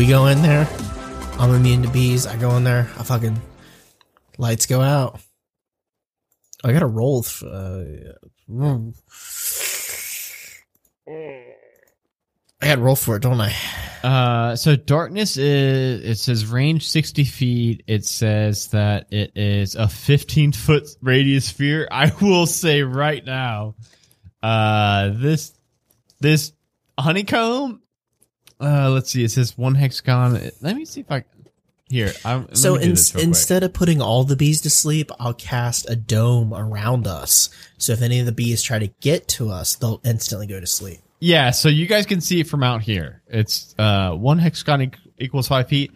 We go in there. I'm immune to bees. I go in there. I fucking lights go out. I gotta roll. Th- uh, mm. I gotta roll for it, don't I? Uh, so darkness is it says range sixty feet. It says that it is a fifteen foot radius sphere. I will say right now, uh, this this honeycomb. Uh, let's see. It says one hexagon. Let me see if I here. I'm, So in, this real quick. instead of putting all the bees to sleep, I'll cast a dome around us. So if any of the bees try to get to us, they'll instantly go to sleep. Yeah, so you guys can see it from out here. It's uh one hexagon e- equals five feet.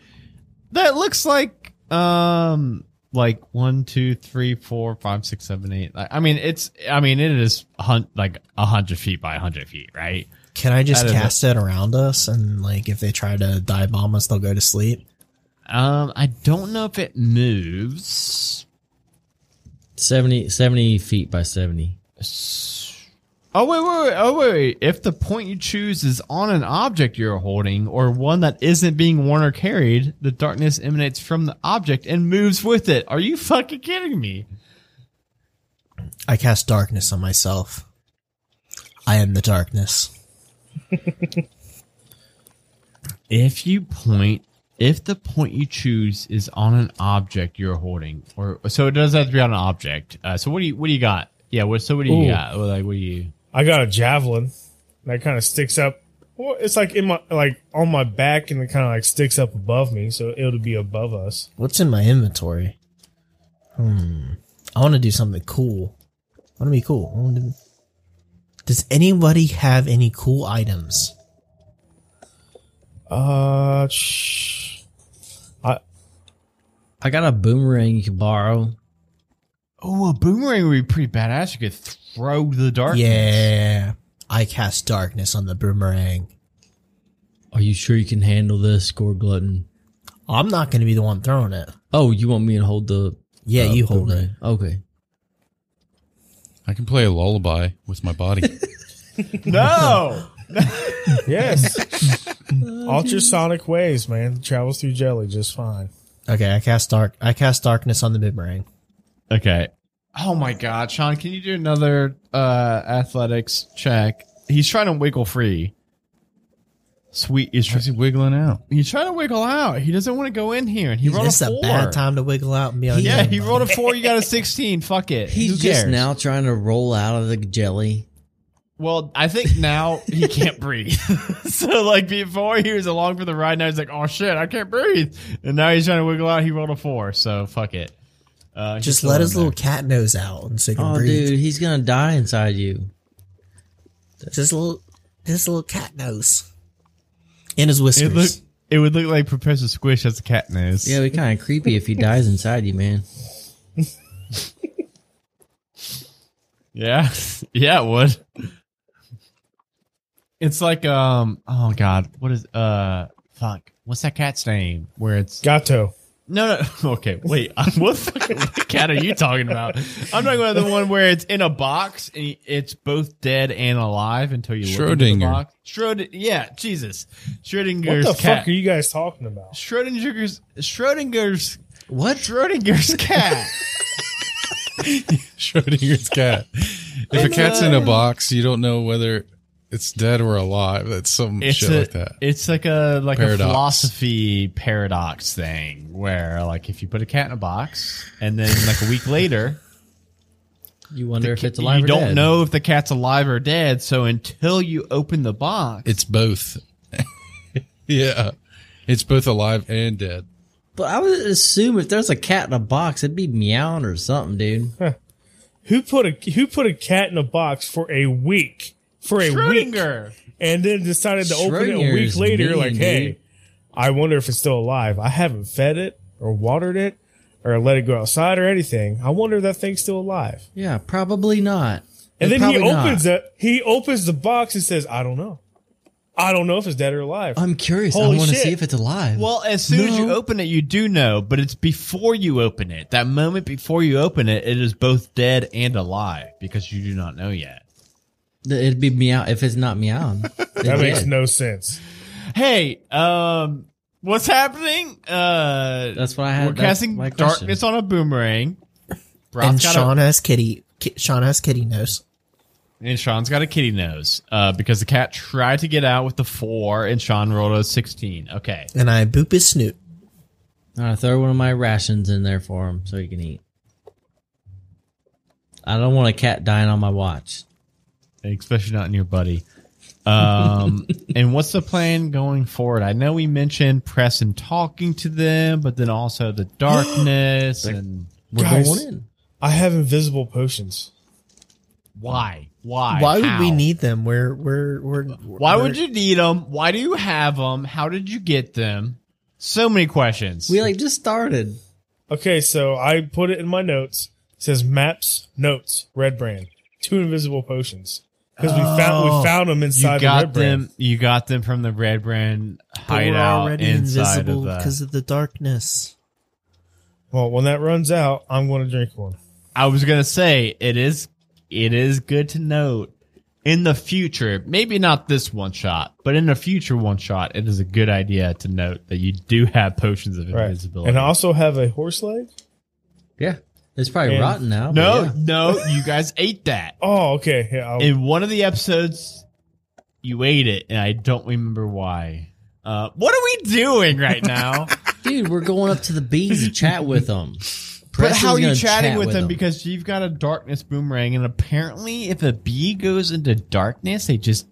That looks like um like one, two, three, four, five, six, seven, eight. I I mean, it's I mean it is a hun- like a hundred feet by a hundred feet, right? Can I just That is cast it around us and like if they try to dive bomb us, they'll go to sleep? Um, I don't know if it moves. 70, 70 feet by 70. Oh wait, wait, wait! Oh wait, wait! If the point you choose is on an object you're holding or one that isn't being worn or carried, the darkness emanates from the object and moves with it. Are you fucking kidding me? I cast darkness on myself. I am the darkness. If you point, if the point you choose is on an object you're holding, or so it does have to be on an object. Uh, so what do you what do you got? Yeah. What so what do you Ooh. got? Well, Like what do you? I got a javelin that kind of sticks up. Well, it's like in my like on my back, and it kind of like sticks up above me, so it'll be above us. What's in my inventory? Hmm. I want to do something cool. I want to be cool. I wanna do- Does anybody have any cool items? Uh, shh. I I got a boomerang you can borrow. Oh, a boomerang would be pretty badass. You could throw the darkness. Yeah. I cast darkness on the boomerang. Are you sure you can handle this, Score Glutton? I'm not going to be the one throwing it. Oh, you want me to hold the. Yeah, uh, you hold it. Okay. I can play a lullaby with my body. No. yes, ultrasonic waves, man, travels through jelly just fine. Okay, I cast dark. I cast darkness on the boomerang. okay. Oh my God, Sean, can you do another uh athletics check? He's trying to wiggle free. Sweet, he's, try- How's he wiggling out? he's trying to wiggle out. He doesn't want to go in here, and he rolled It's a a four. bad time to wiggle out and be on. Yeah, he own. rolled a four. You got a sixteen. Fuck it. He's Who just cares? now trying to roll out of the jelly. Well, I think now he can't breathe. so like before he was along for the ride, now he's like, oh shit, I can't breathe. And now he's trying to wiggle out. He rolled a four. So fuck it. Uh, he's Just still let in his little cat nose out and so he can Oh, breathe. dude, he's gonna die inside you. Just a little, just a little cat nose. And his It whiskers. look. It would look like Professor Squish has a cat nose. Yeah, it'd be kind of creepy if he dies inside you, man. Yeah. yeah, it would. It's like um. Oh god, what is uh? Fuck. What's that cat's name? Where it's Gato. No, no. Okay, wait. what fucking what cat are you talking about? I'm talking about the one where it's in a box and it's both dead and alive until you look into the Schrodinger. box. Schrodinger. Yeah, Jesus. Schrodinger's What Schrodinger's the cat. fuck are you guys talking about? Schrodinger's Schrodinger's What? Schrodinger's cat. Schrodinger's cat. If a cat's in a uh, box, you don't know whether it's dead or alive. That's some It's shit a, like that. It's like a like a philosophy paradox thing where like if you put a cat in a box and then like a week later You wonder if it's alive you or don't dead. know if the cat's alive or dead. So until you open the box, It's both. yeah. It's both alive and dead. But I would assume if there's a cat in a box, it'd be meowing or something, dude. Who put a who put a cat in a box for a week? For a week, and then decided to open it a week Schrodinger's later. mean, like, hey, dude. I wonder if it's still alive. I haven't fed it or watered it or let it go outside or anything. I wonder if that thing's still alive. Yeah, probably not. And then he Probably not. opens it. He opens the box and says, "I don't know. I don't know if it's dead or alive." I'm curious. Holy I want to shit. see if it's alive. Well, as soon as you No. open it, you do know, but it's before you open it. That moment before you open it, it is both dead and alive because you do not know yet. It'd be meow if it's not meowing. that makes no sense. Hey, um, What's happening? Uh, That's what I had. we're casting darkness on a boomerang. and Brock's a- Sean has kitty. Ki- Sean has kitty nose. And Sean's got a kitty nose uh, because the cat tried to get out with the four, and Sean rolled a 16. Okay. And I boop his snoot. I throw one of my rations in there for him so he can eat. I don't want a cat dying on my watch. Especially not in your buddy. Um, and what's the plan going forward? I know we mentioned Preston talking to them, but then also the darkness and We're Guys. going in. I have invisible potions. why? Why? Why would How? we need them? We're we're we're. Why we're- would you need them? Why do you have them? How did you get them? So many questions. We like just started. Okay, so I put it in my notes. It says maps, notes, red brand, two invisible potions. Because we found Oh. we found them you inside the got red brand. them. You got them from the red brand But we're already inside invisible of because of the darkness. Well, when that runs out, I'm going to drink one. I was gonna say it is it is good to note in the future, maybe not this one shot, but in a future one shot, it is a good idea to note that you do have potions of Right. invisibility. And I also have a horse leg. Yeah. It's probably And- rotten now. but no, yeah. no, you guys ate that. Oh, okay. Yeah, I'll, In one of the episodes, you ate it, and I don't remember why. Uh, what are we doing right now? Dude, we're going up to the bees to chat with them. but how are you gonna chatting chat with them? them? Because you've got a darkness boomerang, and apparently, if a bee goes into darkness, they just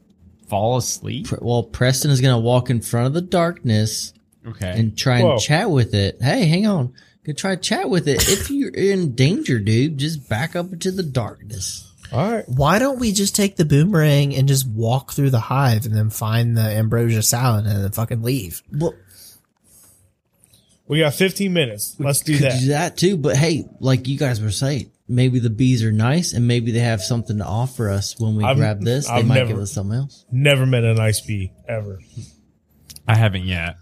fall asleep. Pre- well, Preston is going to walk in front of the darkness Okay. and try and Whoa. chat with it. Hey, hang on. Gonna try to chat with it. If you're in danger, dude, just back up into the darkness. all right. Why don't we just take the boomerang and just walk through the hive and then find the ambrosia salad and then fucking leave? Well, We got 15 minutes. Let's do could that. do that too. But hey, like you guys were saying, maybe the bees are nice and maybe they have something to offer us when we I've- grab this. They I've might never- give us something else. Never met a nice bee ever. I haven't yet.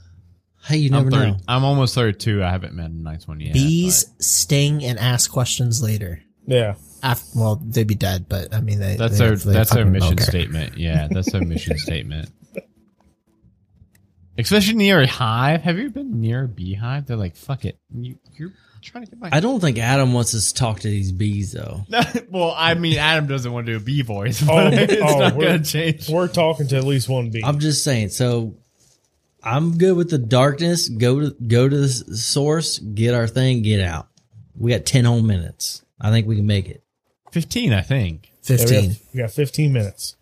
Hey, you I'm, never 30, know. I'm almost 32. I haven't met a nice one yet. Bees sting and ask questions later. Yeah. After, well, they'd be dead, but I mean, they. That's they, our they that's our mission don't statement. Yeah, that's our mission statement. Especially near a hive. Have you been near a beehive? They're like, "Fuck it, you, you're trying to get my." I don't think Adam wants us to talk to these bees though. well, I mean, Adam doesn't want to do a bee voice, Oh, but it's oh, not we're- going to change. We're talking to at least one bee. I'm just saying. So I'm good with the darkness. Go to go to the source, get our thing, get out. We got ten whole minutes. I think we can make it. Fifteen, I think. Yeah, we, 15. got, we got 15 minutes.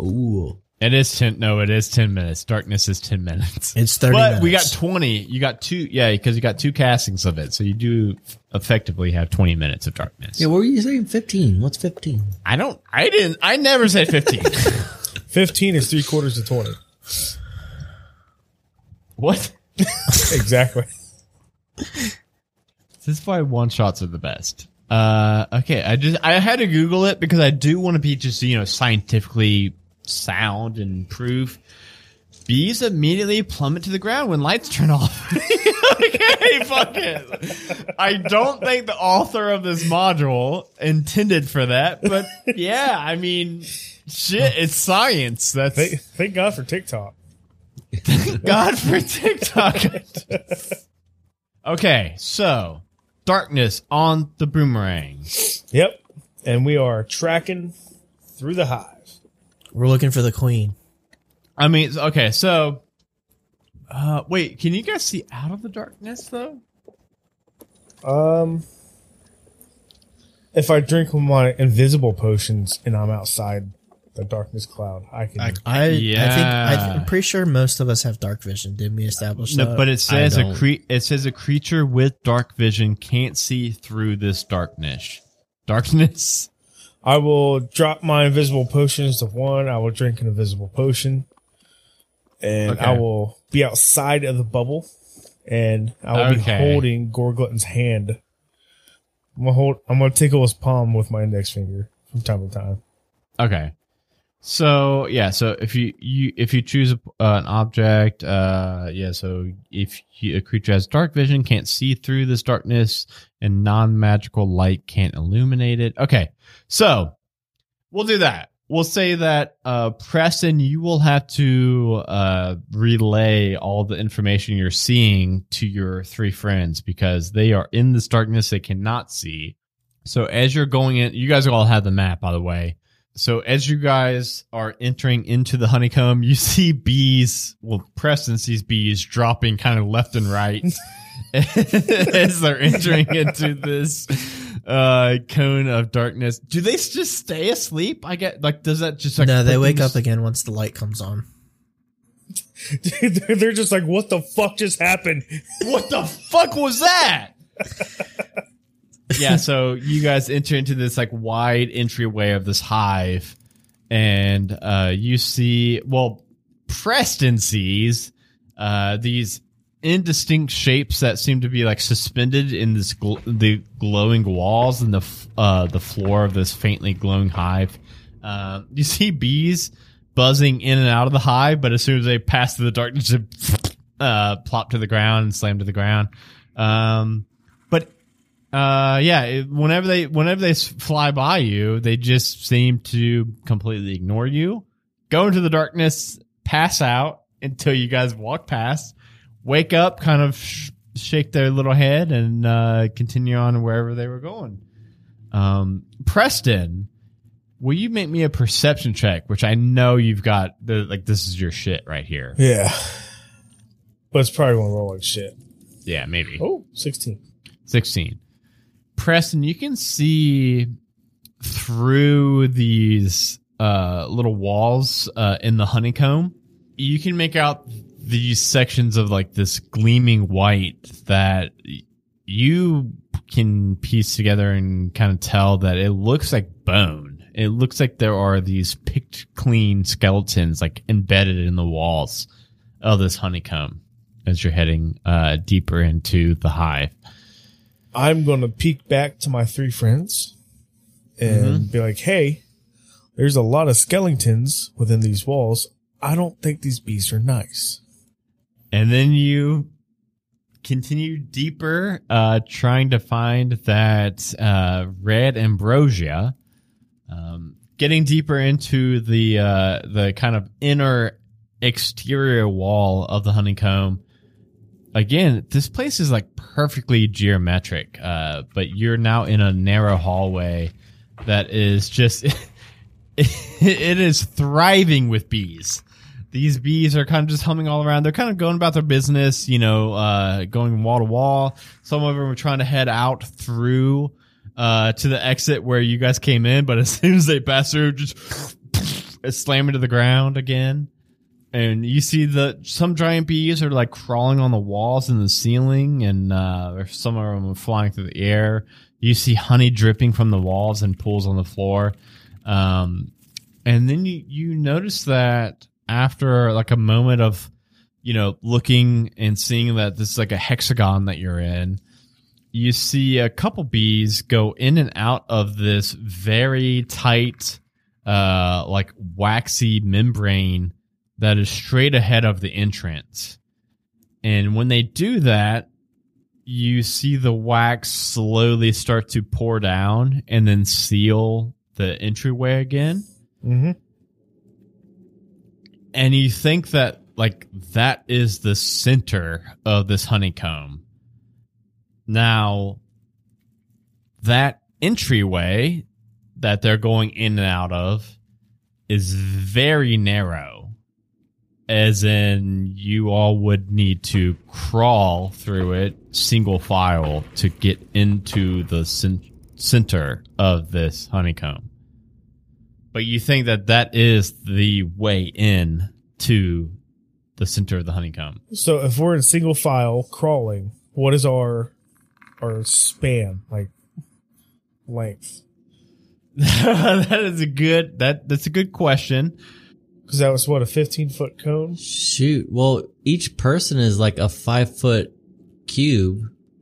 Ooh, It is ten. No, it is ten minutes. Darkness is ten minutes. It's 30 But we got 20. You got two. Yeah, because you got two castings of it. So you do effectively have 20 minutes of darkness. yeah. What were you saying? Fifteen. What's fifteen? I don't, I didn't, I never said 15. 15 is three quarters of 20. What? Exactly. This is why one shots are the best. Uh, okay. I just, I had to Google it because I do want to be just, you know, scientifically sound and proof. Bees immediately plummet to the ground when lights turn off. okay, fuck it. I don't think the author of this module intended for that, but yeah, I mean, shit, it's science. That's Thank, thank God for TikTok. God for TikTok. okay, so darkness on the boomerang. Yep. And we are tracking through the hive. We're looking for the queen. I mean, okay, so uh wait, can you guys see out of the darkness though? Um, if I drink my invisible potions and I'm outside the darkness cloud, I can. I- I, I think Yeah. I, I'm pretty sure most of us have dark vision. Didn't we establish No, that? but it says a cre- it says a creature with dark vision can't see through this darkness. Darkness. I will drop my invisible potions to one. I will drink an invisible potion, and Okay. I will be outside of the bubble, and I will Okay. be holding Gorglutton's hand. I'm gonna hold. I'm gonna tickle his palm with my index finger from time to time. Okay. So yeah, so if you, you if you choose uh, an object, uh, yeah, so if you, a creature has dark vision, can't see through this darkness, and non magical light can't illuminate it. Okay, so we'll do that. we'll say that uh, Preston, you will have to uh, relay all the information you're seeing to your three friends because they are in this darkness they cannot see. So as you're going in, you guys all have the map, by the way. So as you guys are entering into the honeycomb, you see bees. Well, Preston sees bees dropping kind of left and right as they're entering into this uh cone of darkness. Do they just stay asleep? I get like, does that just like no, they wake up again once the light comes on. they're, they're just like, what the fuck just happened? what the fuck was that? yeah, so you guys enter into this like wide entryway of this hive, and uh, you see, well, Preston sees uh, these indistinct shapes that seem to be like suspended in this gl- the glowing walls and the uh, the floor of this faintly glowing hive. Uh, you see bees buzzing in and out of the hive, but as soon as they pass through the darkness, they uh, plop to the ground and slam to the ground. Um, uh, yeah, it, whenever they whenever they fly by you, they just seem to completely ignore you, go into the darkness, pass out until you guys walk past, wake up, kind of sh- shake their little head, and uh, continue on wherever they were going. Um, Preston, will you make me a perception check? Which I know you've got. The, like this is your shit right here. Yeah. But it's probably to roll like shit. Yeah, maybe. Oh, 16. 16. Preston, you can see through these uh, little walls uh, in the honeycomb. You can make out these sections of like this gleaming white that you can piece together and kind of tell that it looks like bone. It looks like there are these picked clean skeletons like embedded in the walls of this honeycomb as you're heading uh, deeper into the hive. I'm going to peek back to my three friends and be like, hey, there's a lot of skeletons within these walls. I don't think these bees are nice. and then you continue deeper, uh, trying to find that uh, red ambrosia. Um, getting deeper into the uh, the kind of inner exterior wall of the honeycomb. Again, this place is like perfectly geometric, uh, but you're now in a narrow hallway that is just it is thriving with bees these bees are kind of just humming all around. They're kind of going about their business, you know, uh, going wall to wall. Some of them are trying to head out through, uh, to the exit where you guys came in, but as soon as they pass through, just slam into the ground again. And you see the, some giant bees are like crawling on the walls and the ceiling and, uh, some of them are flying through the air. You see honey dripping from the walls and pools on the floor. Um, and then you, you notice that after like a moment of you know looking and seeing that this is like a hexagon that you're in you see a couple bees go in and out of this very tight uh like waxy membrane that is straight ahead of the entrance. And when they do that you see the wax slowly start to pour down and then seal the entryway again. Mm-hmm. and you think that like that is the center of this honeycomb. Now that entryway that they're going in and out of is very narrow as in you all would need to crawl through it single file to get into the center of this honeycomb but you think that that is the way in to the center of the honeycomb. So if we're in single file crawling, what is our our span like length? that is a good that that's a good question. Because that was what a 15 foot cone. Shoot. Well, each person is like a five foot cube,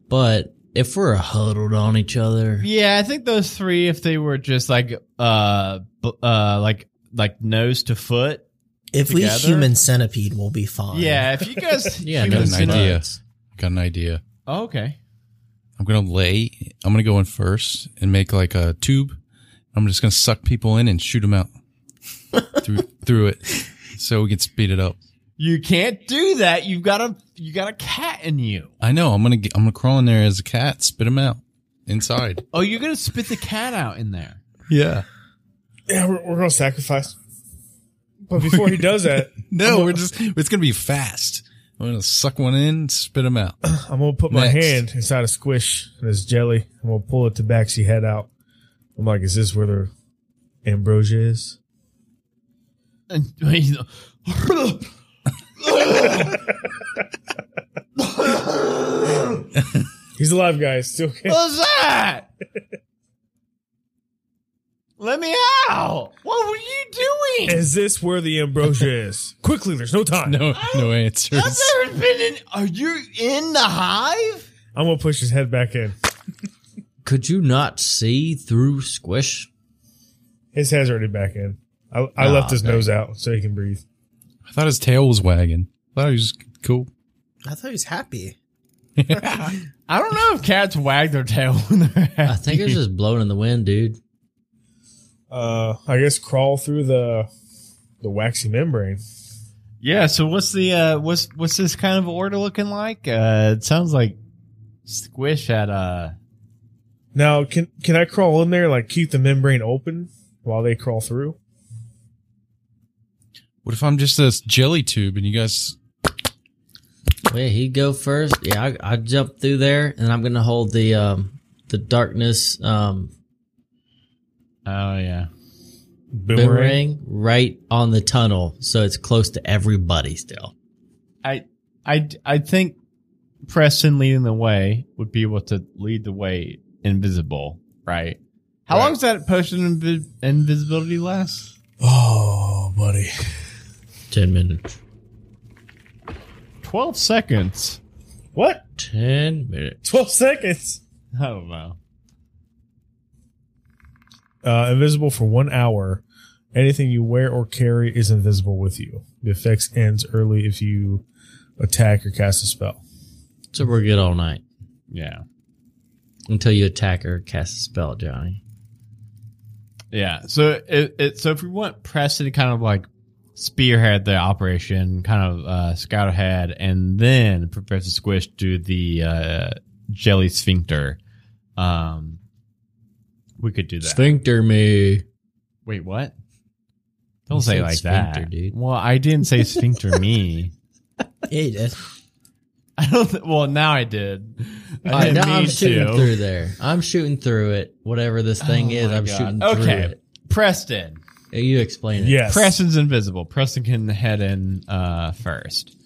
but if we're huddled on each other, Yeah, I think those three, if they were just like uh b- uh like like nose to foot. If we Together? human centipede, we'll be fine. Yeah, if you guys yeah, human no got an centipede- idea. butts. Got an idea. Oh, okay. I'm gonna lay. I'm gonna go in first and make like a tube. I'm just gonna suck people in and shoot them out. Through through it, so we can speed it up. You can't do that. You've got a you got a cat in you. I know. I'm gonna get, I'm gonna crawl in there as a cat, spit him out inside. Oh, you're gonna spit the cat out in there. Yeah. Yeah, we're, we're gonna sacrifice. But before he does that, No, we're just. It's gonna be fast. I'm gonna suck one in, spit him out. I'm gonna put my Next. hand inside a squish and this jelly. I'm gonna pull the tabaxi head out. I'm like, is this where the ambrosia is? And He's alive, guys. Still okay. What's that? Let me out! What were you doing? Is this where the ambrosia is? Quickly, there's no time. No, no I've answers. never been in. Are you in the hive? I'm gonna push his head back in. Could you not see through Squish? His head's already back in. I, I Ah, left his okay. nose out so he can breathe. I thought his tail was wagging. I thought he was cool. I thought he was happy. I don't know if cats wag their tail when they're happy. I think it's just blowing in the wind, dude. Uh, I guess crawl through the the waxy membrane. Yeah. So what's the uh what's what's this kind of order looking like? Uh, it sounds like Squish had uh Now, can can I crawl in there like keep the membrane open while they crawl through? What if I'm just a jelly tube and you guys? Wait, he'd go first. Yeah, I, I jump through there, and I'm gonna hold the um the darkness um oh yeah. boomerang right on the tunnel, so it's close to everybody still. I I I think Preston leading the way would be able to lead the way invisible, right? How Right. long does that potion invi- invisibility last? Oh, buddy. Ten minutes. Twelve seconds. What? Ten minutes. Twelve seconds. I don't know. Uh, invisible for one hour. Anything you wear or carry is invisible with you. The effects ends early if you attack or cast a spell. So we're good all night Yeah. until you attack or cast a spell, Johnny. Yeah. So it, it so if we want Preston to kind of like spearhead the operation, kind of uh, scout ahead, and then Professor Squish do the uh, jelly sphincter, um, we could do that. Sphincter me. Wait, what? Don't You say it like that, dude. Well, I didn't say sphincter me. Yeah, he did. I don't. Th- well, now I did. I All right, didn't now I'm shooting to. through there. I'm shooting through it. Whatever this thing Oh is, I'm God. shooting through Okay. Preston. You explain it. Yes. Preston's invisible. Preston can head in uh, first.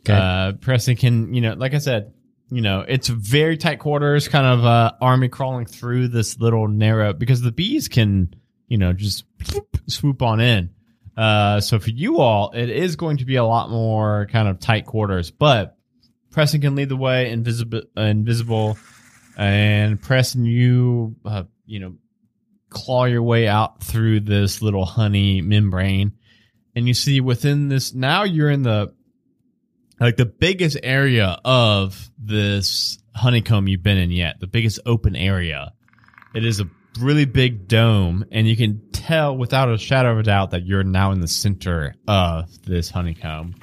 Okay. Uh, Preston can, you know, like I said, you know, it's very tight quarters, kind of uh, army crawling through this little narrow because the bees can, you know, just swoop on in. Uh, so for you all, it is going to be a lot more kind of tight quarters, but Preston can lead the way, invisible, uh, invisible, and Preston, you, uh, you know, claw your way out through this little honey membrane, and you see within this. Now you're in the like the biggest area of this honeycomb you've been in yet, the biggest open area. It is a really big dome, and you can tell without a shadow of a doubt that you're now in the center of this honeycomb.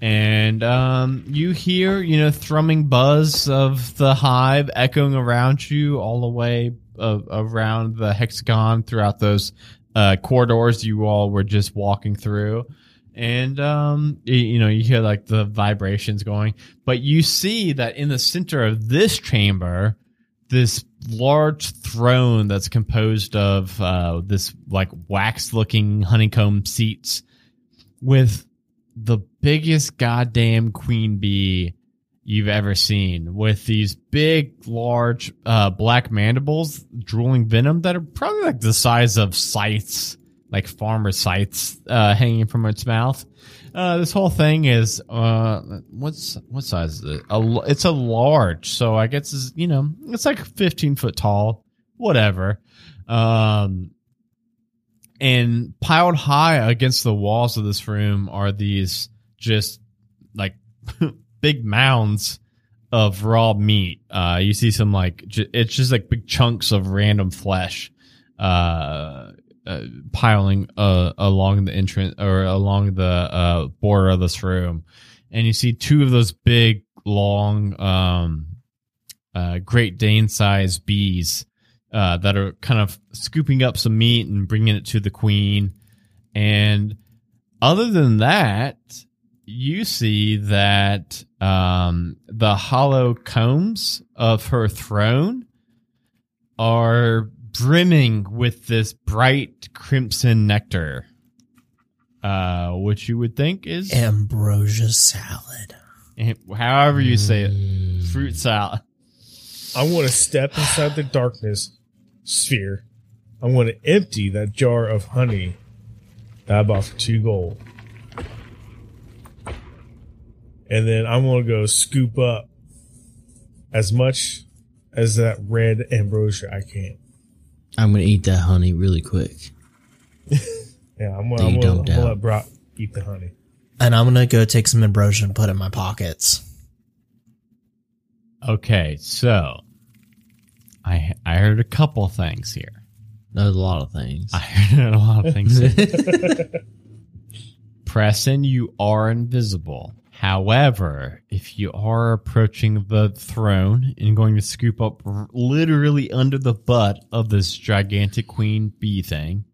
And um, you hear, you know, thrumming buzz of the hive echoing around you all the way around the hexagon throughout those uh, corridors you all were just walking through. And um y- you know you hear like the vibrations going. But you see that in the center of this chamber this large throne that's composed of uh this like wax looking honeycomb seats with the biggest goddamn queen bee you've ever seen with these big large uh black mandibles drooling venom that are probably like the size of scythes like farmer scythes uh, hanging from its mouth. Uh, this whole thing is uh, what's what size is it? A, it's a large, so I guess it's, you know it's like fifteen foot tall, whatever. Um, and piled high against the walls of this room are these just like big mounds of raw meat. Uh, you see some like j- it's just like big chunks of random flesh uh uh, piling uh, along the entrance or along the uh, border of this room, and you see two of those big, long, um, uh, Great Dane sized bees uh, that are kind of scooping up some meat and bringing it to the queen. And other than that, you see that um, the hollow combs of her throne are brimming with this bright crimson nectar, uh, which you would think is, Ambrosia salad. however you say it, fruit salad. I want to step inside the darkness sphere. I want to empty that jar of honey that I bought for two gold. And then I'm going to go scoop up as much as that red ambrosia I can. I'm gonna eat that honey really quick. Yeah, I'm going That you to dumped out. let Brock eat the honey. And I'm gonna go take some ambrosia and put it in my pockets. Okay, so I I heard a couple things here. There's a lot of things. I heard a lot of things. here. Preston, you are invisible. However, if you are approaching the throne and going to scoop up literally under the butt of this gigantic queen bee thing,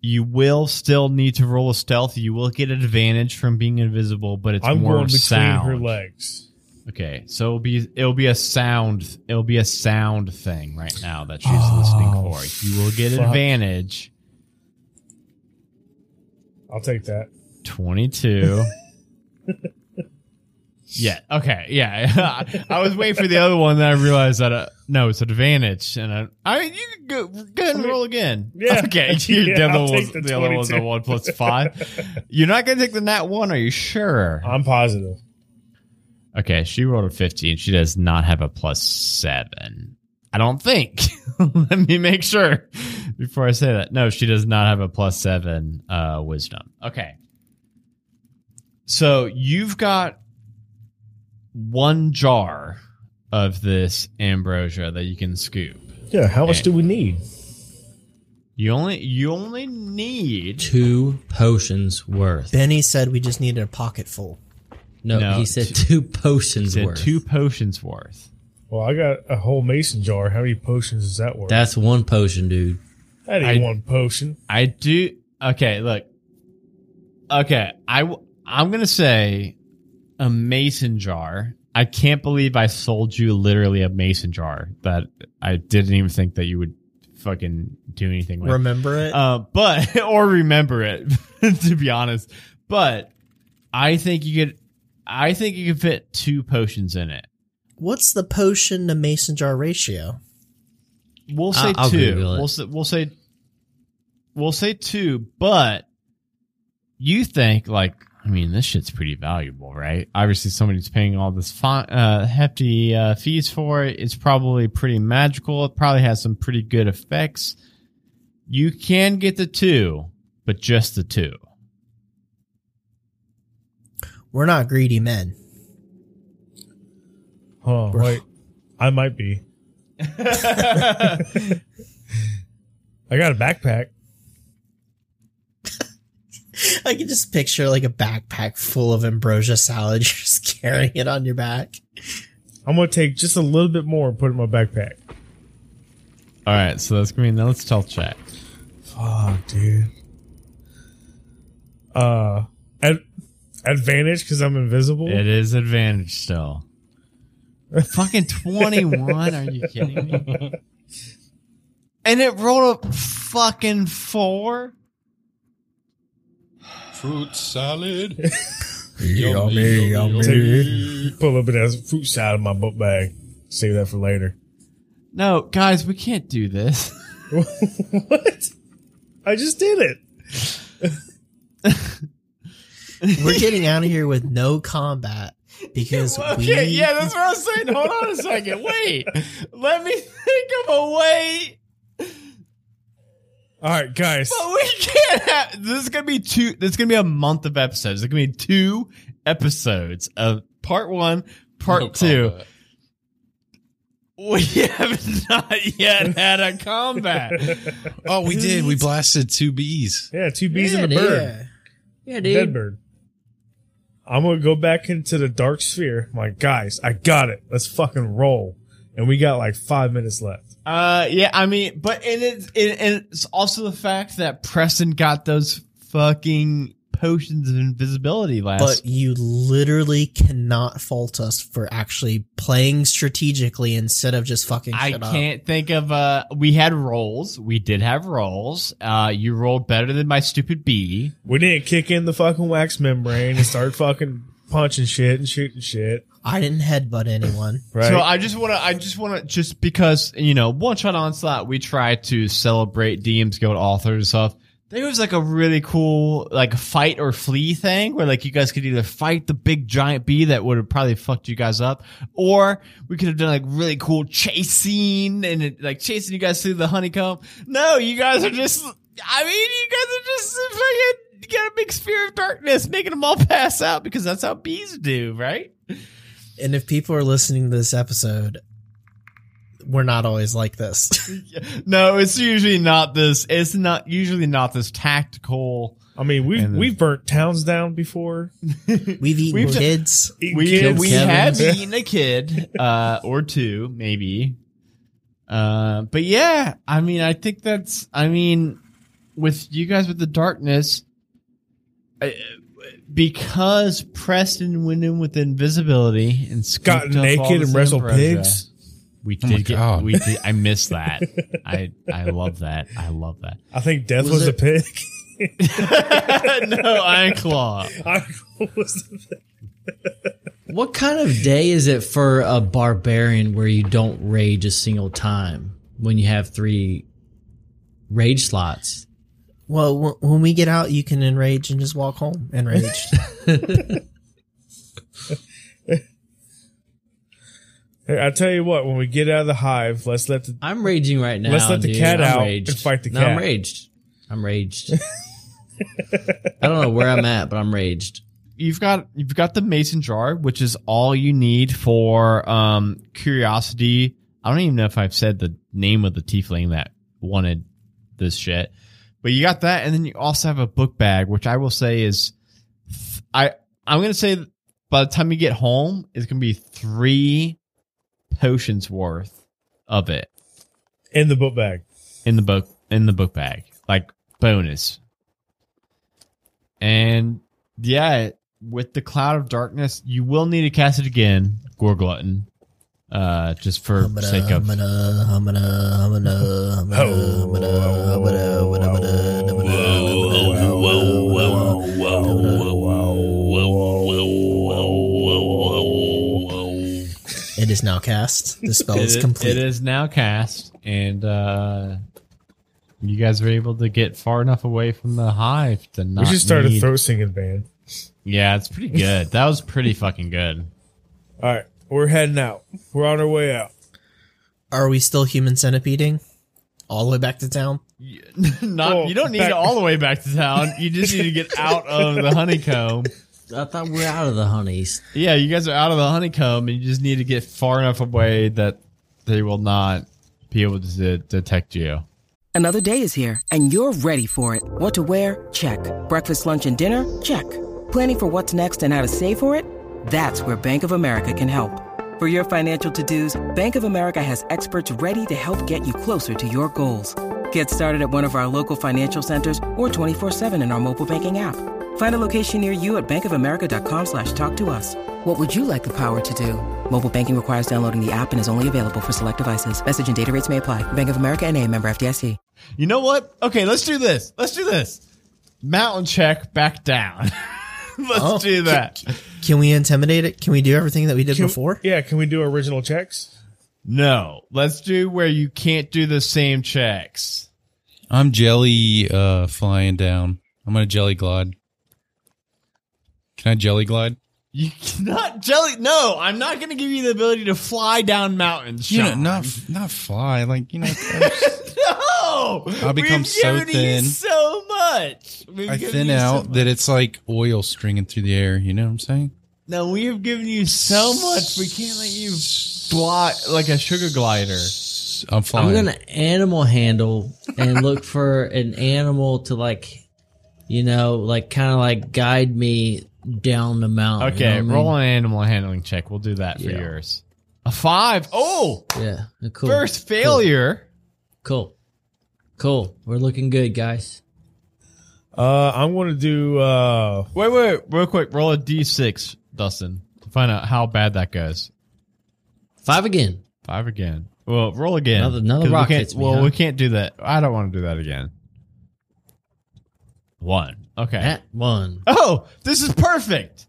you will still need to roll a stealth. You will get advantage from being invisible, but it's I'm more going between sound. her legs. Okay, so it'll be it'll be a sound it'll be a sound thing right now that she's oh, listening Oh, for. You will get fuck. advantage. I'll take that. Twenty two. yeah. Okay. Yeah. I was waiting for the other one, then I realized that uh, no, it's advantage, and I, I mean you can go go ahead and roll again. Yeah. Okay. Yeah, the other I'll one's the the other one's a one plus five. You're not gonna take the nat one, are you sure? I'm positive. Okay, she rolled a 15. She does not have a plus seven. I don't think. Let me make sure before I say that. No, she does not have a plus seven uh, wisdom. Okay. So you've got one jar of this ambrosia that you can scoop. Yeah, how much Okay. do we need? You only you only need two potions worth. Benny said we just needed a pocket full. No, No, he said two- two potions said worth. two potions worth. Well, I got a whole mason jar. How many potions is that worth? That's one potion, dude. that ain't I- one potion. I do. Okay, look. Okay, I w- I'm gonna say a mason jar. I can't believe I sold you literally a mason jar that I didn't even think that you would fucking do anything with. Remember it? Uh, but or remember it to be honest. But I think you could. I think you could fit two potions in it. What's the potion to mason jar ratio? We'll say I'll 2 Google it. We'll say we'll say we'll say two, but you think like I mean this shit's pretty valuable, right? Obviously somebody's paying all this fi- uh, hefty uh, fees for it. It's probably pretty magical. It probably has some pretty good effects. You can get the two, but just the two. We're not greedy men. Hold on, wait. I might be. I got a backpack. I can just picture like a backpack full of ambrosia salad. You're just carrying it on your back. I'm gonna take just a little bit more and put it in my backpack. All right, so that's gonna be now let's stealth check. Fuck, dude. Uh, ad- advantage because I'm invisible. It is advantage still. Fucking 21. Are you kidding me? And it rolled a fucking four? Fruit salad. Yummy, Take, put a little bit of fruit salad in my book bag. Save that for later. No, guys, we can't do this. what? I just did it. We're getting out of here with no combat because Okay, we, yeah, that's what I was saying. Hold on a second. Wait. Let me think of a way. All right, guys. But we can't have this is gonna be two this is gonna be a month of episodes. It's gonna be two episodes of part one, part No two. combat. We have not yet had a combat. Oh, we did. We blasted two bees. Yeah, two bees Yeah, and a bird. Yeah, Dead dude. bird. I'm gonna go back into the dark sphere. I'm like, guys, I got it. Let's fucking roll. And we got like five minutes left. Uh, yeah, I mean, but and it's it, and it's also the fact that Preston got those fucking potions of invisibility last. But you literally cannot fault us for actually playing strategically instead of just fucking I shit up. can't think of uh we had rolls. We did have rolls. Uh you rolled better than my stupid bee. We didn't kick in the fucking wax membrane and start fucking punching shit and shooting shit. I didn't headbutt anyone. Right? So I just want to I just want to just because, you know, one shot onslaught we try to celebrate DM's Guild authors and stuff. There was like a really cool like fight or flee thing where like you guys could either fight the big giant bee that would have probably fucked you guys up, or we could have done like really cool chasing and it, like chasing you guys through the honeycomb. No, you guys are just I mean, you guys are just fucking you got a big sphere of darkness making them all pass out because that's how bees do, right? And if people are listening to this episode, we're not always like this. No, it's usually not this. It's not usually not this tactical. I mean, we've we've burnt towns down before. We've eaten We've- kids. Eaten we, kids. we have eaten a kid, uh, or two maybe. Uh, but yeah, I mean, I think that's. I mean, with you guys with the darkness, uh, because Preston went in with invisibility and got scooped up all naked and wrestled pigs. We Oh did my get. God. We did. I miss that. I I love that. I love that. I think Death Was was, a it- pig. no, Iron Claw. I was the pig. What kind of day is it for a barbarian where you don't rage a single time when you have three rage slots? Well, w- when we get out, you can enrage and just walk home enraged. Hey, I tell you what, when we get out of the hive, let's let the I'm raging right now. Let's let the dude. cat I'm out raged. and fight the no, I'm cat. raged. I'm raged. I don't know where I'm at, but I'm raged. you've got you've got the mason jar, which is all you need for um curiosity. I don't even know if I've said the name of the tiefling that wanted this shit, but you got that, and then you also have a book bag, which I will say is, I I'm gonna say by the time you get home, it's gonna be three potions worth of it in the book bag. in the book in the book bag, like bonus. And yeah, with the cloud of darkness, you will need to cast it again, Gorglutton uh, just for the sake of. Humana, It is now cast. The spell is complete. It is now cast, and uh, you guys are able to get far enough away from the hive to not. We just started throwing singing band. Yeah, it's pretty good. that was pretty fucking good. All right we're heading out. We're on our way out. Are we still human centipeding? All the way back to town? not Well, you don't need back- it all the way back to town. You just need to get out of the honeycomb. I thought we are out of the honeys. Yeah, you guys are out of the honeycomb, and you just need to get far enough away that they will not be able to detect you. Another day is here, and you're ready for it. What to wear? Check. Breakfast, lunch, and dinner? Check. Planning for what's next and how to save for it? That's where Bank of America can help. For your financial to-dos, Bank of America has experts ready to help get you closer to your goals. Get started at one of our local financial centers or 24-7 in our mobile banking app. Find a location near you at bankofamerica.com slash talk to us. What would you like the power to do? Mobile banking requires downloading the app and is only available for select devices. Message and data rates may apply. Bank of America and a member FDIC. You know what? Okay, let's do this. Let's do this. Mountain check back down. let's Oh, do that. Can we intimidate it? Can we do everything that we did Can- before? Yeah, can we do original checks? No, let's do where you can't do the same checks. I'm jelly uh flying down. I'm gonna jelly glide. Can I jelly glide? You cannot jelly. No, I'm not going to give you the ability to fly down mountains. You know, not not fly. Like you know, no. I'll become We've so given you thin. so much. We've I thin you so out that it's like oil stringing through the air. You know what I'm saying? No, we have given you so much. We can't let you fly like a sugar glider. I'm flying. I'm gonna animal handle and look for an animal to like, you know, like kind of like guide me down the mountain. you know Okay, what I roll an animal handling check. We'll do that for Yeah. yours. A five. Oh. Yeah, cool. first failure. Cool, cool. We're looking good, guys. Uh, I'm going to do. Uh, Wait, wait, real quick. Roll a d6, Dustin, to find out how bad that goes. Five again. Five again. Well, roll again. Another- another 'Cause we rock can't- hits me, Well, huh? we can't do that. I don't want to do that again. One. Okay. At one. Oh, this is perfect.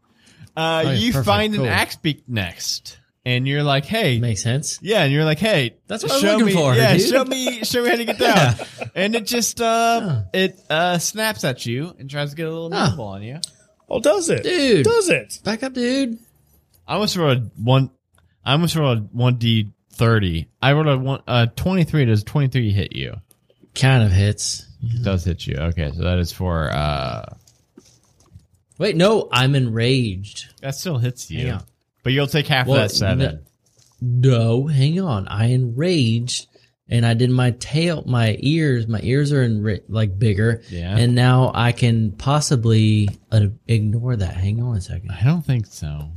Uh, Oh, yeah, you perfect, find cool. an axe beak next, and you're like, "Hey, Makes sense. yeah," and you're like, "Hey, That's what I'm show looking me, for, Yeah, dude. show me, show me how to get down." And it just uh, it uh snaps at you and tries to get a little Huh. nibble on you. oh, does it? Dude. Does it? Back up, dude. I almost rolled a one. I almost rolled a one d thirty. I rolled a one uh twenty three. Does twenty three hit you? Kind of hits. It does hit you. Okay, so that is for uh Wait, no, I'm enraged. that still hits you, Hang on. but you'll take half Well, of that seven. no- No, hang on. I enraged and I did my tail, my ears, my ears are in like bigger. Yeah. And now I can possibly uh, ignore that. Hang on a second. I don't think so.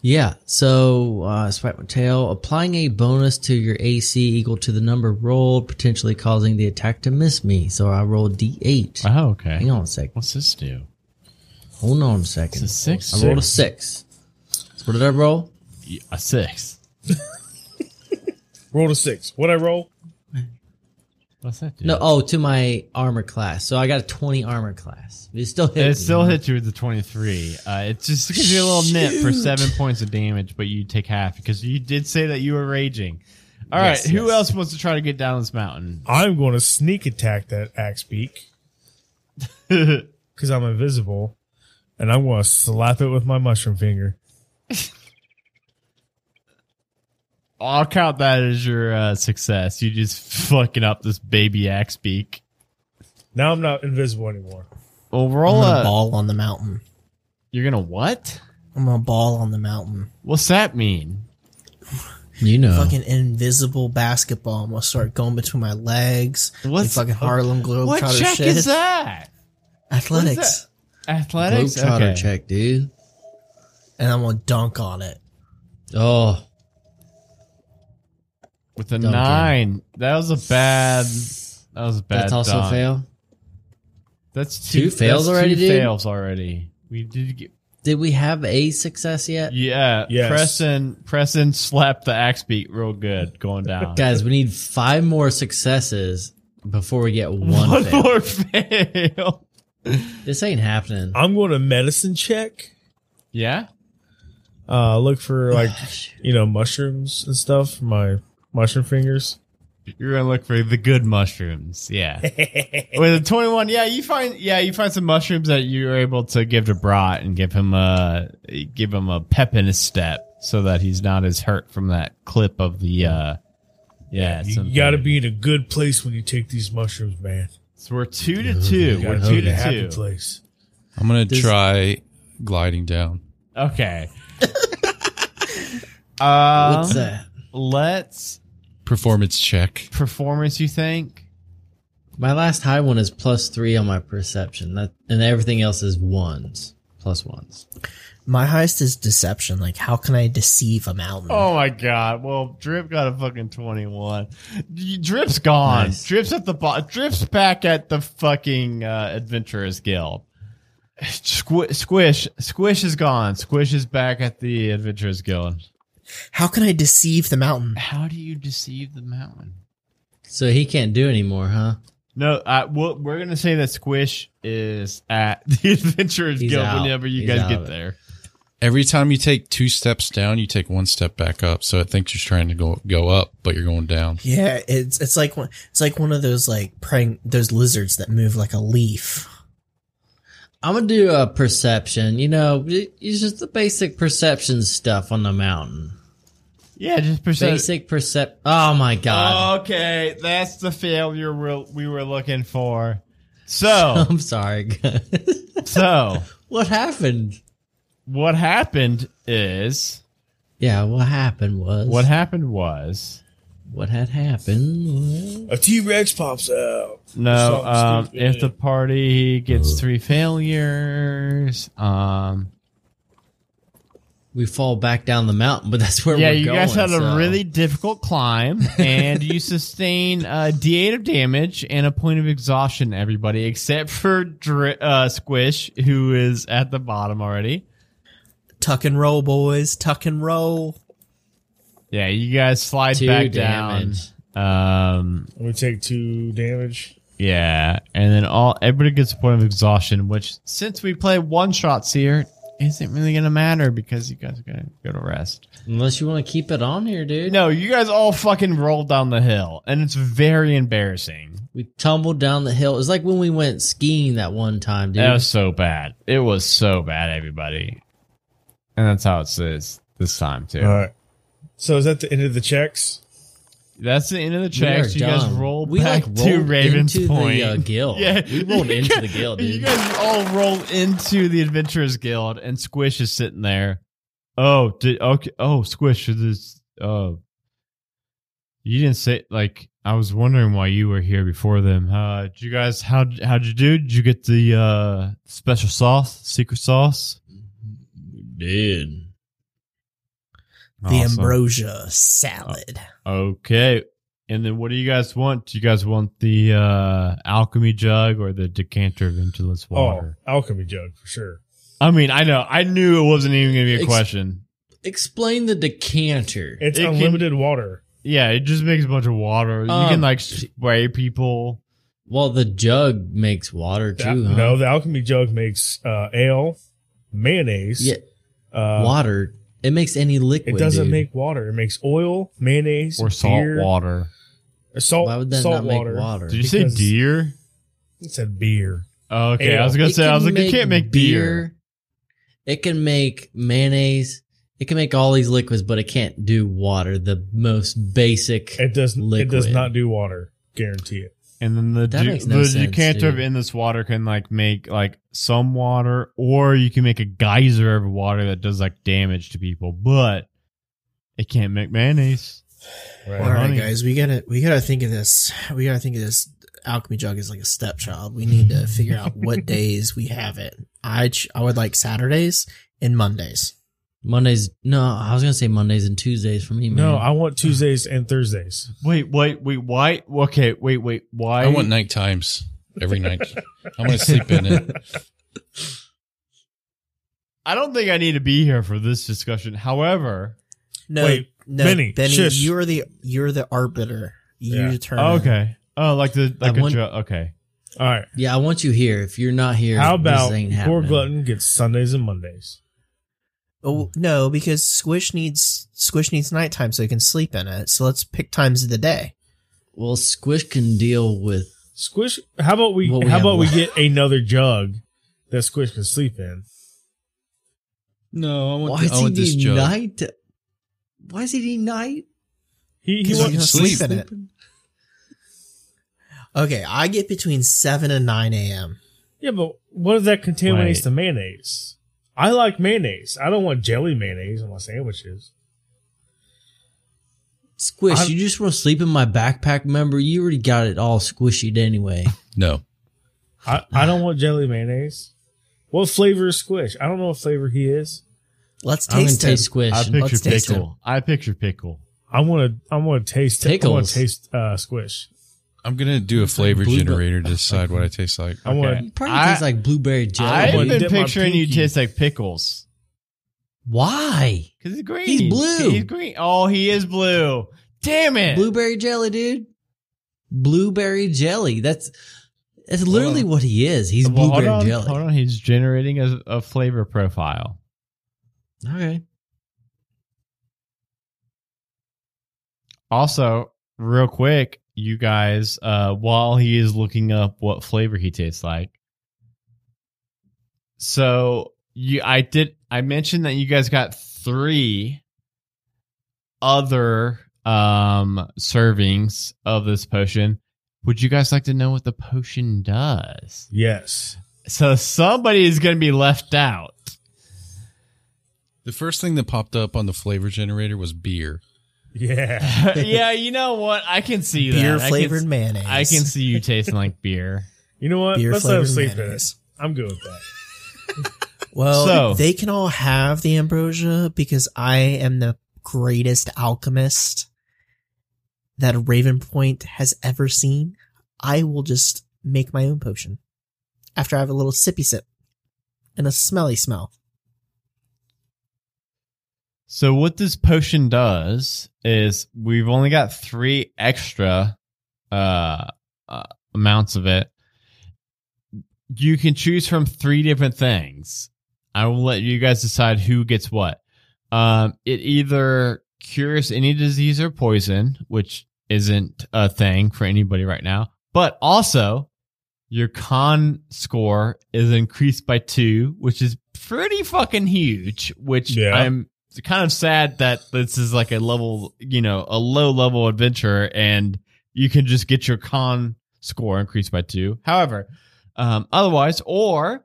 Yeah. So, uh, swipe my tail, applying a bonus to your AC equal to the number rolled, potentially causing the attack to miss me. So I roll D8. Oh, okay. Hang on a second. What's this do? Hold on a second. It's a six. I rolled a six. So what did I roll? Yeah, A six. Rolled a six. What I roll? What's that do? No, oh, to my armor class. So I got a 20 armor class. It still hit it me. still hits you with the twenty-three. Uh, it just gives you a little nip for seven points of damage, but you take half because you did say that you were raging. All right, Yes, who yes. else wants to try to get down this mountain? I'm going to sneak attack that axe beak because I'm invisible, and I'm going to slap it with my mushroom finger. I'll count that as your uh, success. You just fucking up this baby axe beak. Now I'm not invisible anymore. Well, I'm roll gonna a. ball on the mountain. You're gonna what? I'm gonna ball on the mountain. What's that mean? You know. Fucking invisible basketball. I'm gonna start going between my legs. What's- fucking Harlem What Globetrotter check shit. is that? Athletics. Athletics. Globetrotter Okay. check, dude. And I'm gonna dunk on it. Oh, With a Duncan. nine. That was a bad. That was a bad. that's also a dunk. fail. That's two, Two fails that's already, Two dude? fails already. We did get. Did we have a success yet? Yeah. Yes. Preston. Preston slapped the axe beak real good going down. Guys, we need five more successes before we get one, One fail. more fail. This ain't happening. I'm going to medicine check. Yeah. Uh, look for like you know mushrooms and stuff. For my mushroom fingers. You're gonna look for the good mushrooms. Yeah. With a 21, yeah, you find yeah, you find some mushrooms that you're able to give to Brat and give him a give him a pep in his step so that he's not as hurt from that clip of the uh yeah. You something. got to be in a good place when you take these mushrooms, man. So we're two to two. We're two in a to happy two. place. I'm gonna Does- try gliding down. Okay. uh, What's that? Let's Performance check. performance. You think? My last high one is plus three on my perception. That and everything else is ones. Plus ones. My highest is deception. Like, how can I deceive a mountain? Oh my god! Well, Drip got a fucking twenty-one. Drip's gone. Nice. Drip's at the bottom. Drip's back at the fucking uh, Adventurers Guild. Squ- Squish, Squish is gone. Squish is back at the Adventurers Guild. How can I deceive the mountain? How do you deceive the mountain? So he can't do anymore, huh? No, uh, we'll, we're gonna say that Squish is at the Adventurers He's Guild out. whenever you He's guys out get there. Every time you take two steps down, you take one step back up. So it thinks you're trying to go go up, but you're going down. Yeah, it's it's like one it's like one of those like praying those lizards that move like a leaf. I'm gonna do a perception. You know, it's just the basic perception stuff on the mountain. Yeah, just percent. Basic percep. Oh my god! Okay, that's the failure we're, we were looking for. So, I'm sorry. guys. so what happened? what happened is Yeah, what happened was what happened was what had happened. Was, A T Rex pops out. no. Something Um, stupid. if the party gets three failures, um, we fall back down the mountain, but that's where yeah, we're you guys going, had a really difficult climb, and you sustain a D8 of damage and a point of exhaustion. Everybody except for Dri- uh, Squish, who is at the bottom already. Tuck and roll, boys. Tuck and roll. Yeah, you guys slide Two back damage. down. Um, We take two damage. yeah, and then all everybody gets a point of exhaustion, which since we play one shots here, isn't really gonna matter because you guys are gonna go to rest. Unless you want to keep it on here, dude. No, you guys all fucking rolled down the hill, and it's very embarrassing. We tumbled down the hill. It's like when we went skiing that one time, dude. That was so bad. It was so bad, everybody. And that's how it is this time too. All right. So is that the end of the checks? That's the end of the We are You guys roll we back like to Raven's into Point. the uh, guild. Yeah, we rolled into guys- the guild, You guys all rolled into the Adventurers Guild, and Squish is sitting there. Oh, did okay? Oh, Squish, this. Oh, you didn't say like. I was wondering why you were here before them. Uh, did you guys how how'd you do? Did you get the uh special sauce, secret sauce? Dude. The Awesome. ambrosia salad. Okay. And then what do you guys want? Do you guys want the uh alchemy jug or the decanter of endless water? Oh, alchemy jug for sure. I mean, I know. I knew it wasn't even going to be a Ex- question. Explain the decanter. It's It can- unlimited water. Yeah, it just makes a bunch of water. you Um, can like spray people. Well, the jug makes water The- too, huh? No, the alchemy jug makes uh, ale, mayonnaise. yeah, uh, water. It makes any liquid. It doesn't dude. make water. It makes oil, mayonnaise, Or salt beer, water. or Salt, Why would that salt not water. make water? Did you say Because- deer? It said beer. Oh, okay, I was gonna It say. I was like, you can't make beer. It can make mayonnaise. It can make all these liquids, but it can't do water. The most basic. It does. It does not do water. Guarantee it. And then the That de- makes no the sense, decanter of dude. endless water can like make like some water, or you can make a geyser of water that does like damage to people, but it can't make mayonnaise. Right. All right, guys, we gotta we gotta think of this. We gotta think of this alchemy jug is like a stepchild. We need to figure out what days we have it. I ch- I would like Saturdays and Mondays. Mondays. No, I was gonna say Mondays and Tuesdays for me. Man. No, I want Tuesdays and Thursdays. Wait, wait, wait. Why? Okay, wait, wait. Why? I want night times every night. I'm going to sleep in it. I don't think I need to be here for this discussion. However, No, Wait, no, Benny, Benny, shush. you're the you're the arbiter. You Yeah. oh, okay. Oh, like the like I a want- okay. All right. yeah, I want you here. If you're not here, How about Gorglutton gets Sundays and Mondays? Oh no, because Squish needs Squish needs nighttime so he can sleep in it. So let's pick times of the day. Well, Squish can deal with. Squish. How about we? Well, we how have about we get another jug that Squish can sleep in? No, I want, Why the, I does he want this jug. night? Why does he need night? He he Because wants he can sleep. sleep in it. Okay, I get between seven and nine a.m. Yeah, but what if that contaminates Wait. the mayonnaise? I like mayonnaise. I don't want jelly mayonnaise on my sandwiches. Squish, I'm- you just want to sleep in my backpack? Remember, you already got it all squishied anyway. No. I, I don't want jelly mayonnaise. What flavor is Squish? I don't know what flavor he is. Let's I'm gonna taste Squish. I picture let's taste pickle. I picture pickle. I want to. I want to taste. I want to taste uh, Squish. I'm going to do a flavor blue- generator to decide what I taste like. I want. It probably I- tastes like blueberry jelly. I've wanna been dip my picturing you pinky. taste like pickles. Why? Cause he's green. He's blue. He's green. Oh, he is blue. Damn it. Blueberry jelly, dude. Blueberry jelly. That's that's literally on. what he is. He's Well, hold blueberry on, jelly. Hold on. He's generating a, a flavor profile. Okay. Also, real quick, you guys, uh, while he is looking up what flavor he tastes like. So you I did I mentioned that you guys got three other um servings of this potion. Would you guys like to know what the potion does? Yes. So somebody is going to be left out. The first thing that popped up on the flavor generator was beer. Yeah. yeah, you know what? I can see that. Beer I can- flavored mayonnaise. I can see you tasting like beer. You know what? beer Let's let him flavored sleep in it. I'm good with that. Well, So- they can all have the ambrosia because I am the greatest alchemist that a Raven Point has ever seen. I will just make my own potion after I have a little sippy sip and a smelly smell. So what this potion does is we've only got three extra uh, uh amounts of it. You can choose from three different things. I will let you guys decide who gets what. Um, it either cures any disease or poison, which isn't a thing for anybody right now, but also your con score is increased by two, which is pretty fucking huge. Which Yeah. I'm kind of sad that this is like a level, you know, a low level adventure, and you can just get your con score increased by two. However, um, otherwise, or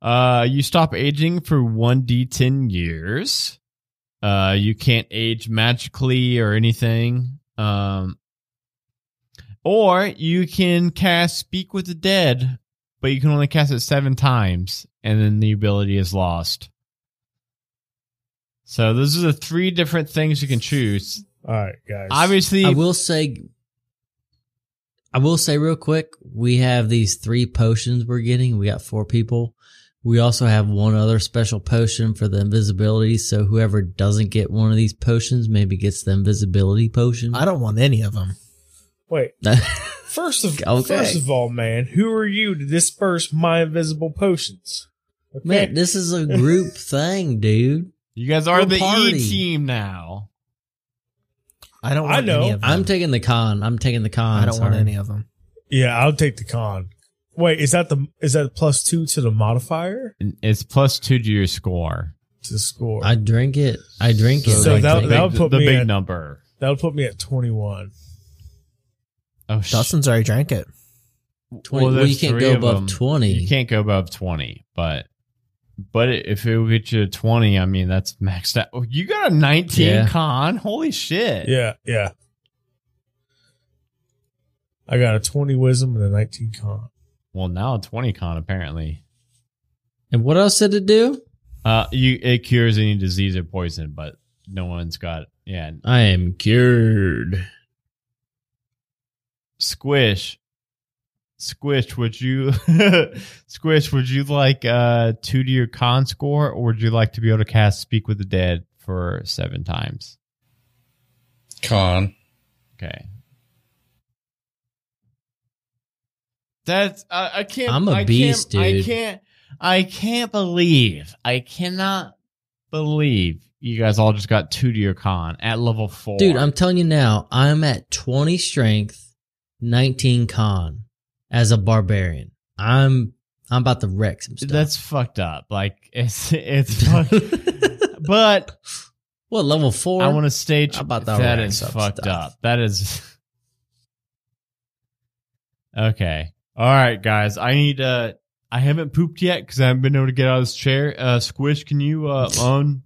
uh, you stop aging for one d10 years. Uh, you can't age magically or anything. Um, or you can cast Speak with the Dead, but you can only cast it seven times, and then the ability is lost. So those are the three different things you can choose. All right, guys. Obviously, I will say, I will say real quick, we have these three potions we're getting. We got four people. We also have one other special potion for the invisibility. So whoever doesn't get one of these potions maybe gets the invisibility potion. I don't want any of them. Wait. First of Okay. first of all, man, who are you to disperse my invisible potions? Okay. Man, this is a group thing, dude. You guys are We're the party. E team now. I don't I know. any of them. I'm taking the con. I'm taking the con. I don't want any of them. yeah, I'll take the con. Wait, is that the is that plus two to the modifier It's plus two to your score. to score? I drink it. I drink it. So I that- drink that would big, put the me big at- number. That'll put me at twenty one. Oh, sh- Dustin's already drank it. 20 well, you can't go above them. 20. You can't go above twenty, but but if it will get you to twenty, I mean that's maxed out. Oh, You got a nineteen Yeah. con. Holy shit! Yeah, yeah. I got a twenty wisdom and a nineteen con. Well, now a twenty con apparently. And what else did it do? Uh, you it cures any disease or poison, but no one's got yeah. I am cured. Squish, squish. Would you squish? Would you like uh two to your con score, or would you like to be able to cast Speak with the Dead for seven times? Con. Okay. That's I, I can't. I'm a I beast, can't, I can't. I can't believe. I cannot believe you guys all just got two to your con at level four, Dude, I'm telling you now, I'm at 20 strength, 19 con as a barbarian. I'm I'm about to wreck some stuff. That's fucked up. Like it's it's. fuck- but what level 4? I want to stage. How about that that is fucked stuff? up. That is. okay. All right, guys. I need. uh I haven't pooped yet because I haven't been able to get out of this chair. Uh Squish, can you uh un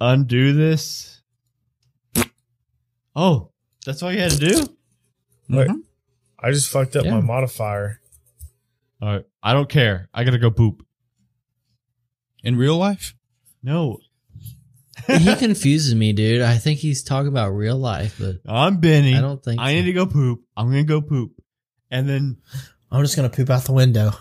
undo this? Oh, that's all you had to do. Wait, I just fucked up Yeah. my modifier. All right. I don't care. I gotta go poop. In real life? No, he confuses me, dude. I think he's talking about real life, but I'm Benny. I don't think I so. need to go poop. I'm gonna go poop, and then I'm just gonna poop out the window.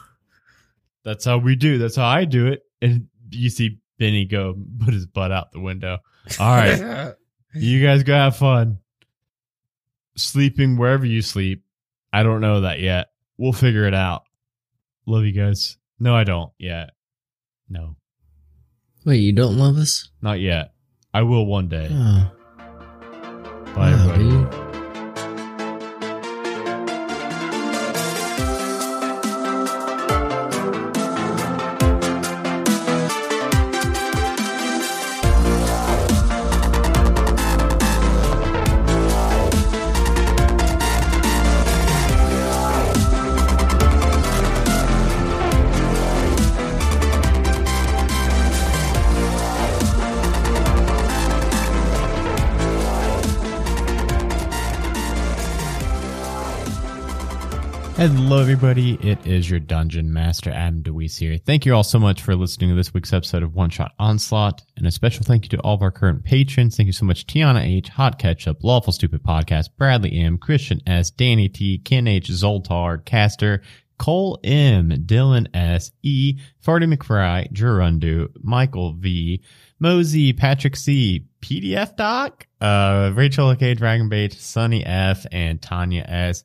That's how we do. That's how I do it. And you see Benny go put his butt out the window. All right. you guys go have fun. Sleeping wherever you sleep. I don't know that yet. We'll figure it out. Love you guys. No, I don't yet. No, Wait, you don't love us? not yet. I will one day. Oh, Bye, wow, everybody. dude. Hello, everybody. It is your Dungeon Master, Adam DeWeese here. Thank you all so much for listening to this week's episode of One Shot Onslaught. And a special thank you to all of our current patrons. Thank you so much, Tiana H, Hot Ketchup, Lawful Stupid Podcast, Bradley M, Christian S, Danny T, Ken H, Zoltar, Caster, Cole M, Dylan S, E, Farty McFry, Gerundu, Michael V, Mosey, Patrick C, PDF Doc, uh, Rachel K, Dragonbait, Sunny F, and Tanya S.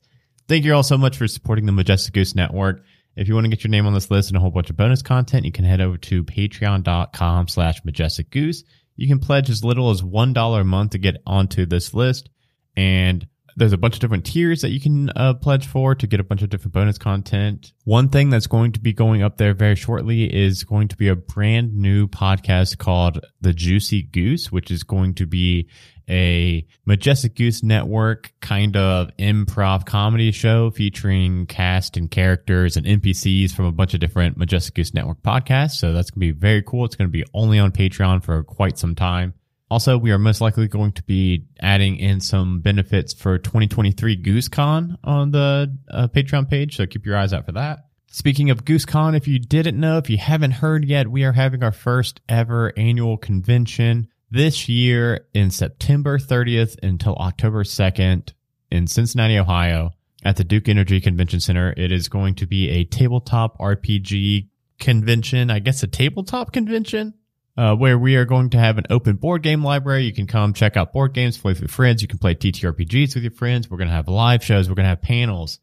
Thank you all so much for supporting the Majestic Goose Network. If you want to get your name on this list and a whole bunch of bonus content, you can head over to patreon.com slash majestic goose. You can pledge as little as $1 a month to get onto this list. And there's a bunch of different tiers that you can uh, pledge for to get a bunch of different bonus content. One thing that's going to be going up there very shortly is going to be a brand new podcast called The Juicy Goose, which is going to be a Majestic Goose Network kind of improv comedy show featuring cast and characters and NPCs from a bunch of different Majestic Goose Network podcasts. So that's going to be very cool. It's going to be only on Patreon for quite some time. Also, we are most likely going to be adding in some benefits for 2023 GooseCon on the uh, Patreon page, so keep your eyes out for that. Speaking of GooseCon, if you didn't know, if you haven't heard yet, we are having our first ever annual convention this year in September 30th until October 2nd in Cincinnati, Ohio at the Duke Energy Convention Center. It is going to be a tabletop RPG convention, I guess a tabletop convention uh, where we are going to have an open board game library. You can come check out board games, play with your friends. You can play TTRPGs with your friends. We're going to have live shows. We're going to have panels.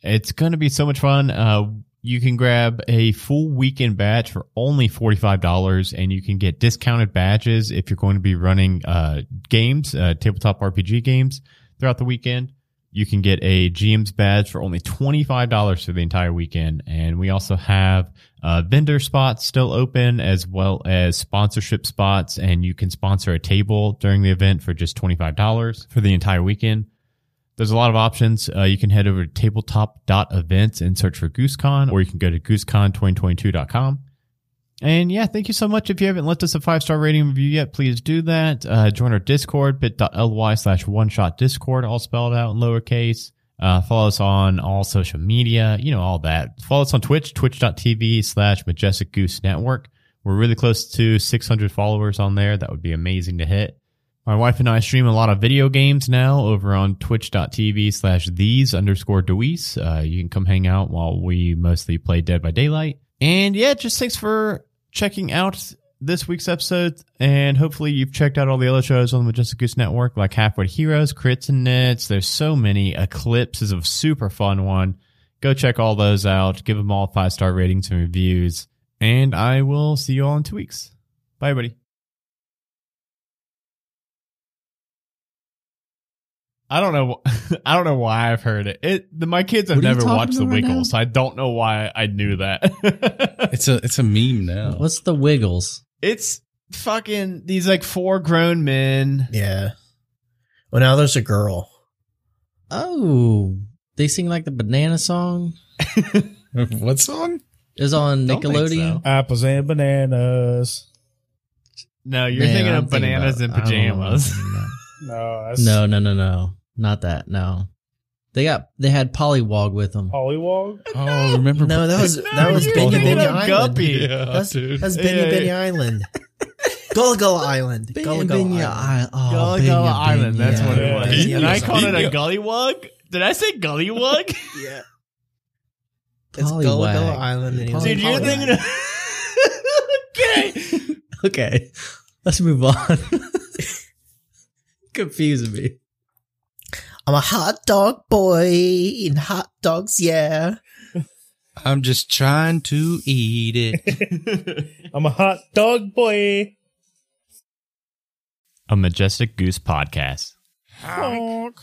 It's going to be so much fun. Uh, you can grab a full weekend badge for only $45 and you can get discounted badges if you're going to be running, uh, games, uh, tabletop RPG games throughout the weekend. You can get a GM's badge for only $25 for the entire weekend. And we also have uh, vendor spots still open as well as sponsorship spots. And you can sponsor a table during the event for just $25 for the entire weekend. There's a lot of options. Uh, you can head over to tabletop.events and search for GooseCon, or you can go to goosecon2022.com. And yeah, thank you so much. If you haven't left us a five star rating review yet, please do that. Uh, join our Discord, bit.ly slash one shot Discord, all spelled out in lowercase. Uh, follow us on all social media, you know, all that. Follow us on Twitch, twitch.tv slash majestic goose network. We're really close to 600 followers on there. That would be amazing to hit. My wife and I stream a lot of video games now over on twitch.tv slash these underscore Deweese. Uh, you can come hang out while we mostly play Dead by Daylight. And yeah, just thanks for checking out this week's episode. And hopefully you've checked out all the other shows on the Majestic Goose Network, like Halfway Heroes, Crits and Nits. There's so many. Eclipse is a super fun one. Go check all those out. Give them all five star ratings and reviews. And I will see you all in two weeks. Bye, everybody. I don't know. I don't know why I've heard it. It the, my kids have What are you never watched The about right Wiggles. now? I don't know why I knew that. It's a it's a meme now. What's the Wiggles? it's fucking these like four grown men. Yeah. Well, now there's a girl. Oh, they sing like the banana song. what song? Is on Don't Nickelodeon. so. Apples and bananas. No, you're Man, thinking I'm of bananas about- and pajamas. I don't know. No, that's No, no, no, no, not that. No, they got they had Pollywog with them. Pollywog. Oh, remember? No, that was No, that was you're Benya thinking Benya of Island. Guppy. Yeah, That's, dude. that's Yeah, Benya yeah. Benya Island. Gullah Gullah Island. Gullah Gullah Island. Island. Oh, Gullah Gullah Island. That's what it was. Yeah. And I called it a Yeah. gullywug. Did I say gullywug? Yeah. It's Gullah Pollywag. Gullah Island. And Dude, a you're thinking of. okay. Okay, let's move on. Confusing me. I'm a hot dog boy in hot dogs, yeah. I'm just trying to eat it. I'm a hot dog boy. A Majestic Goose podcast. Honk.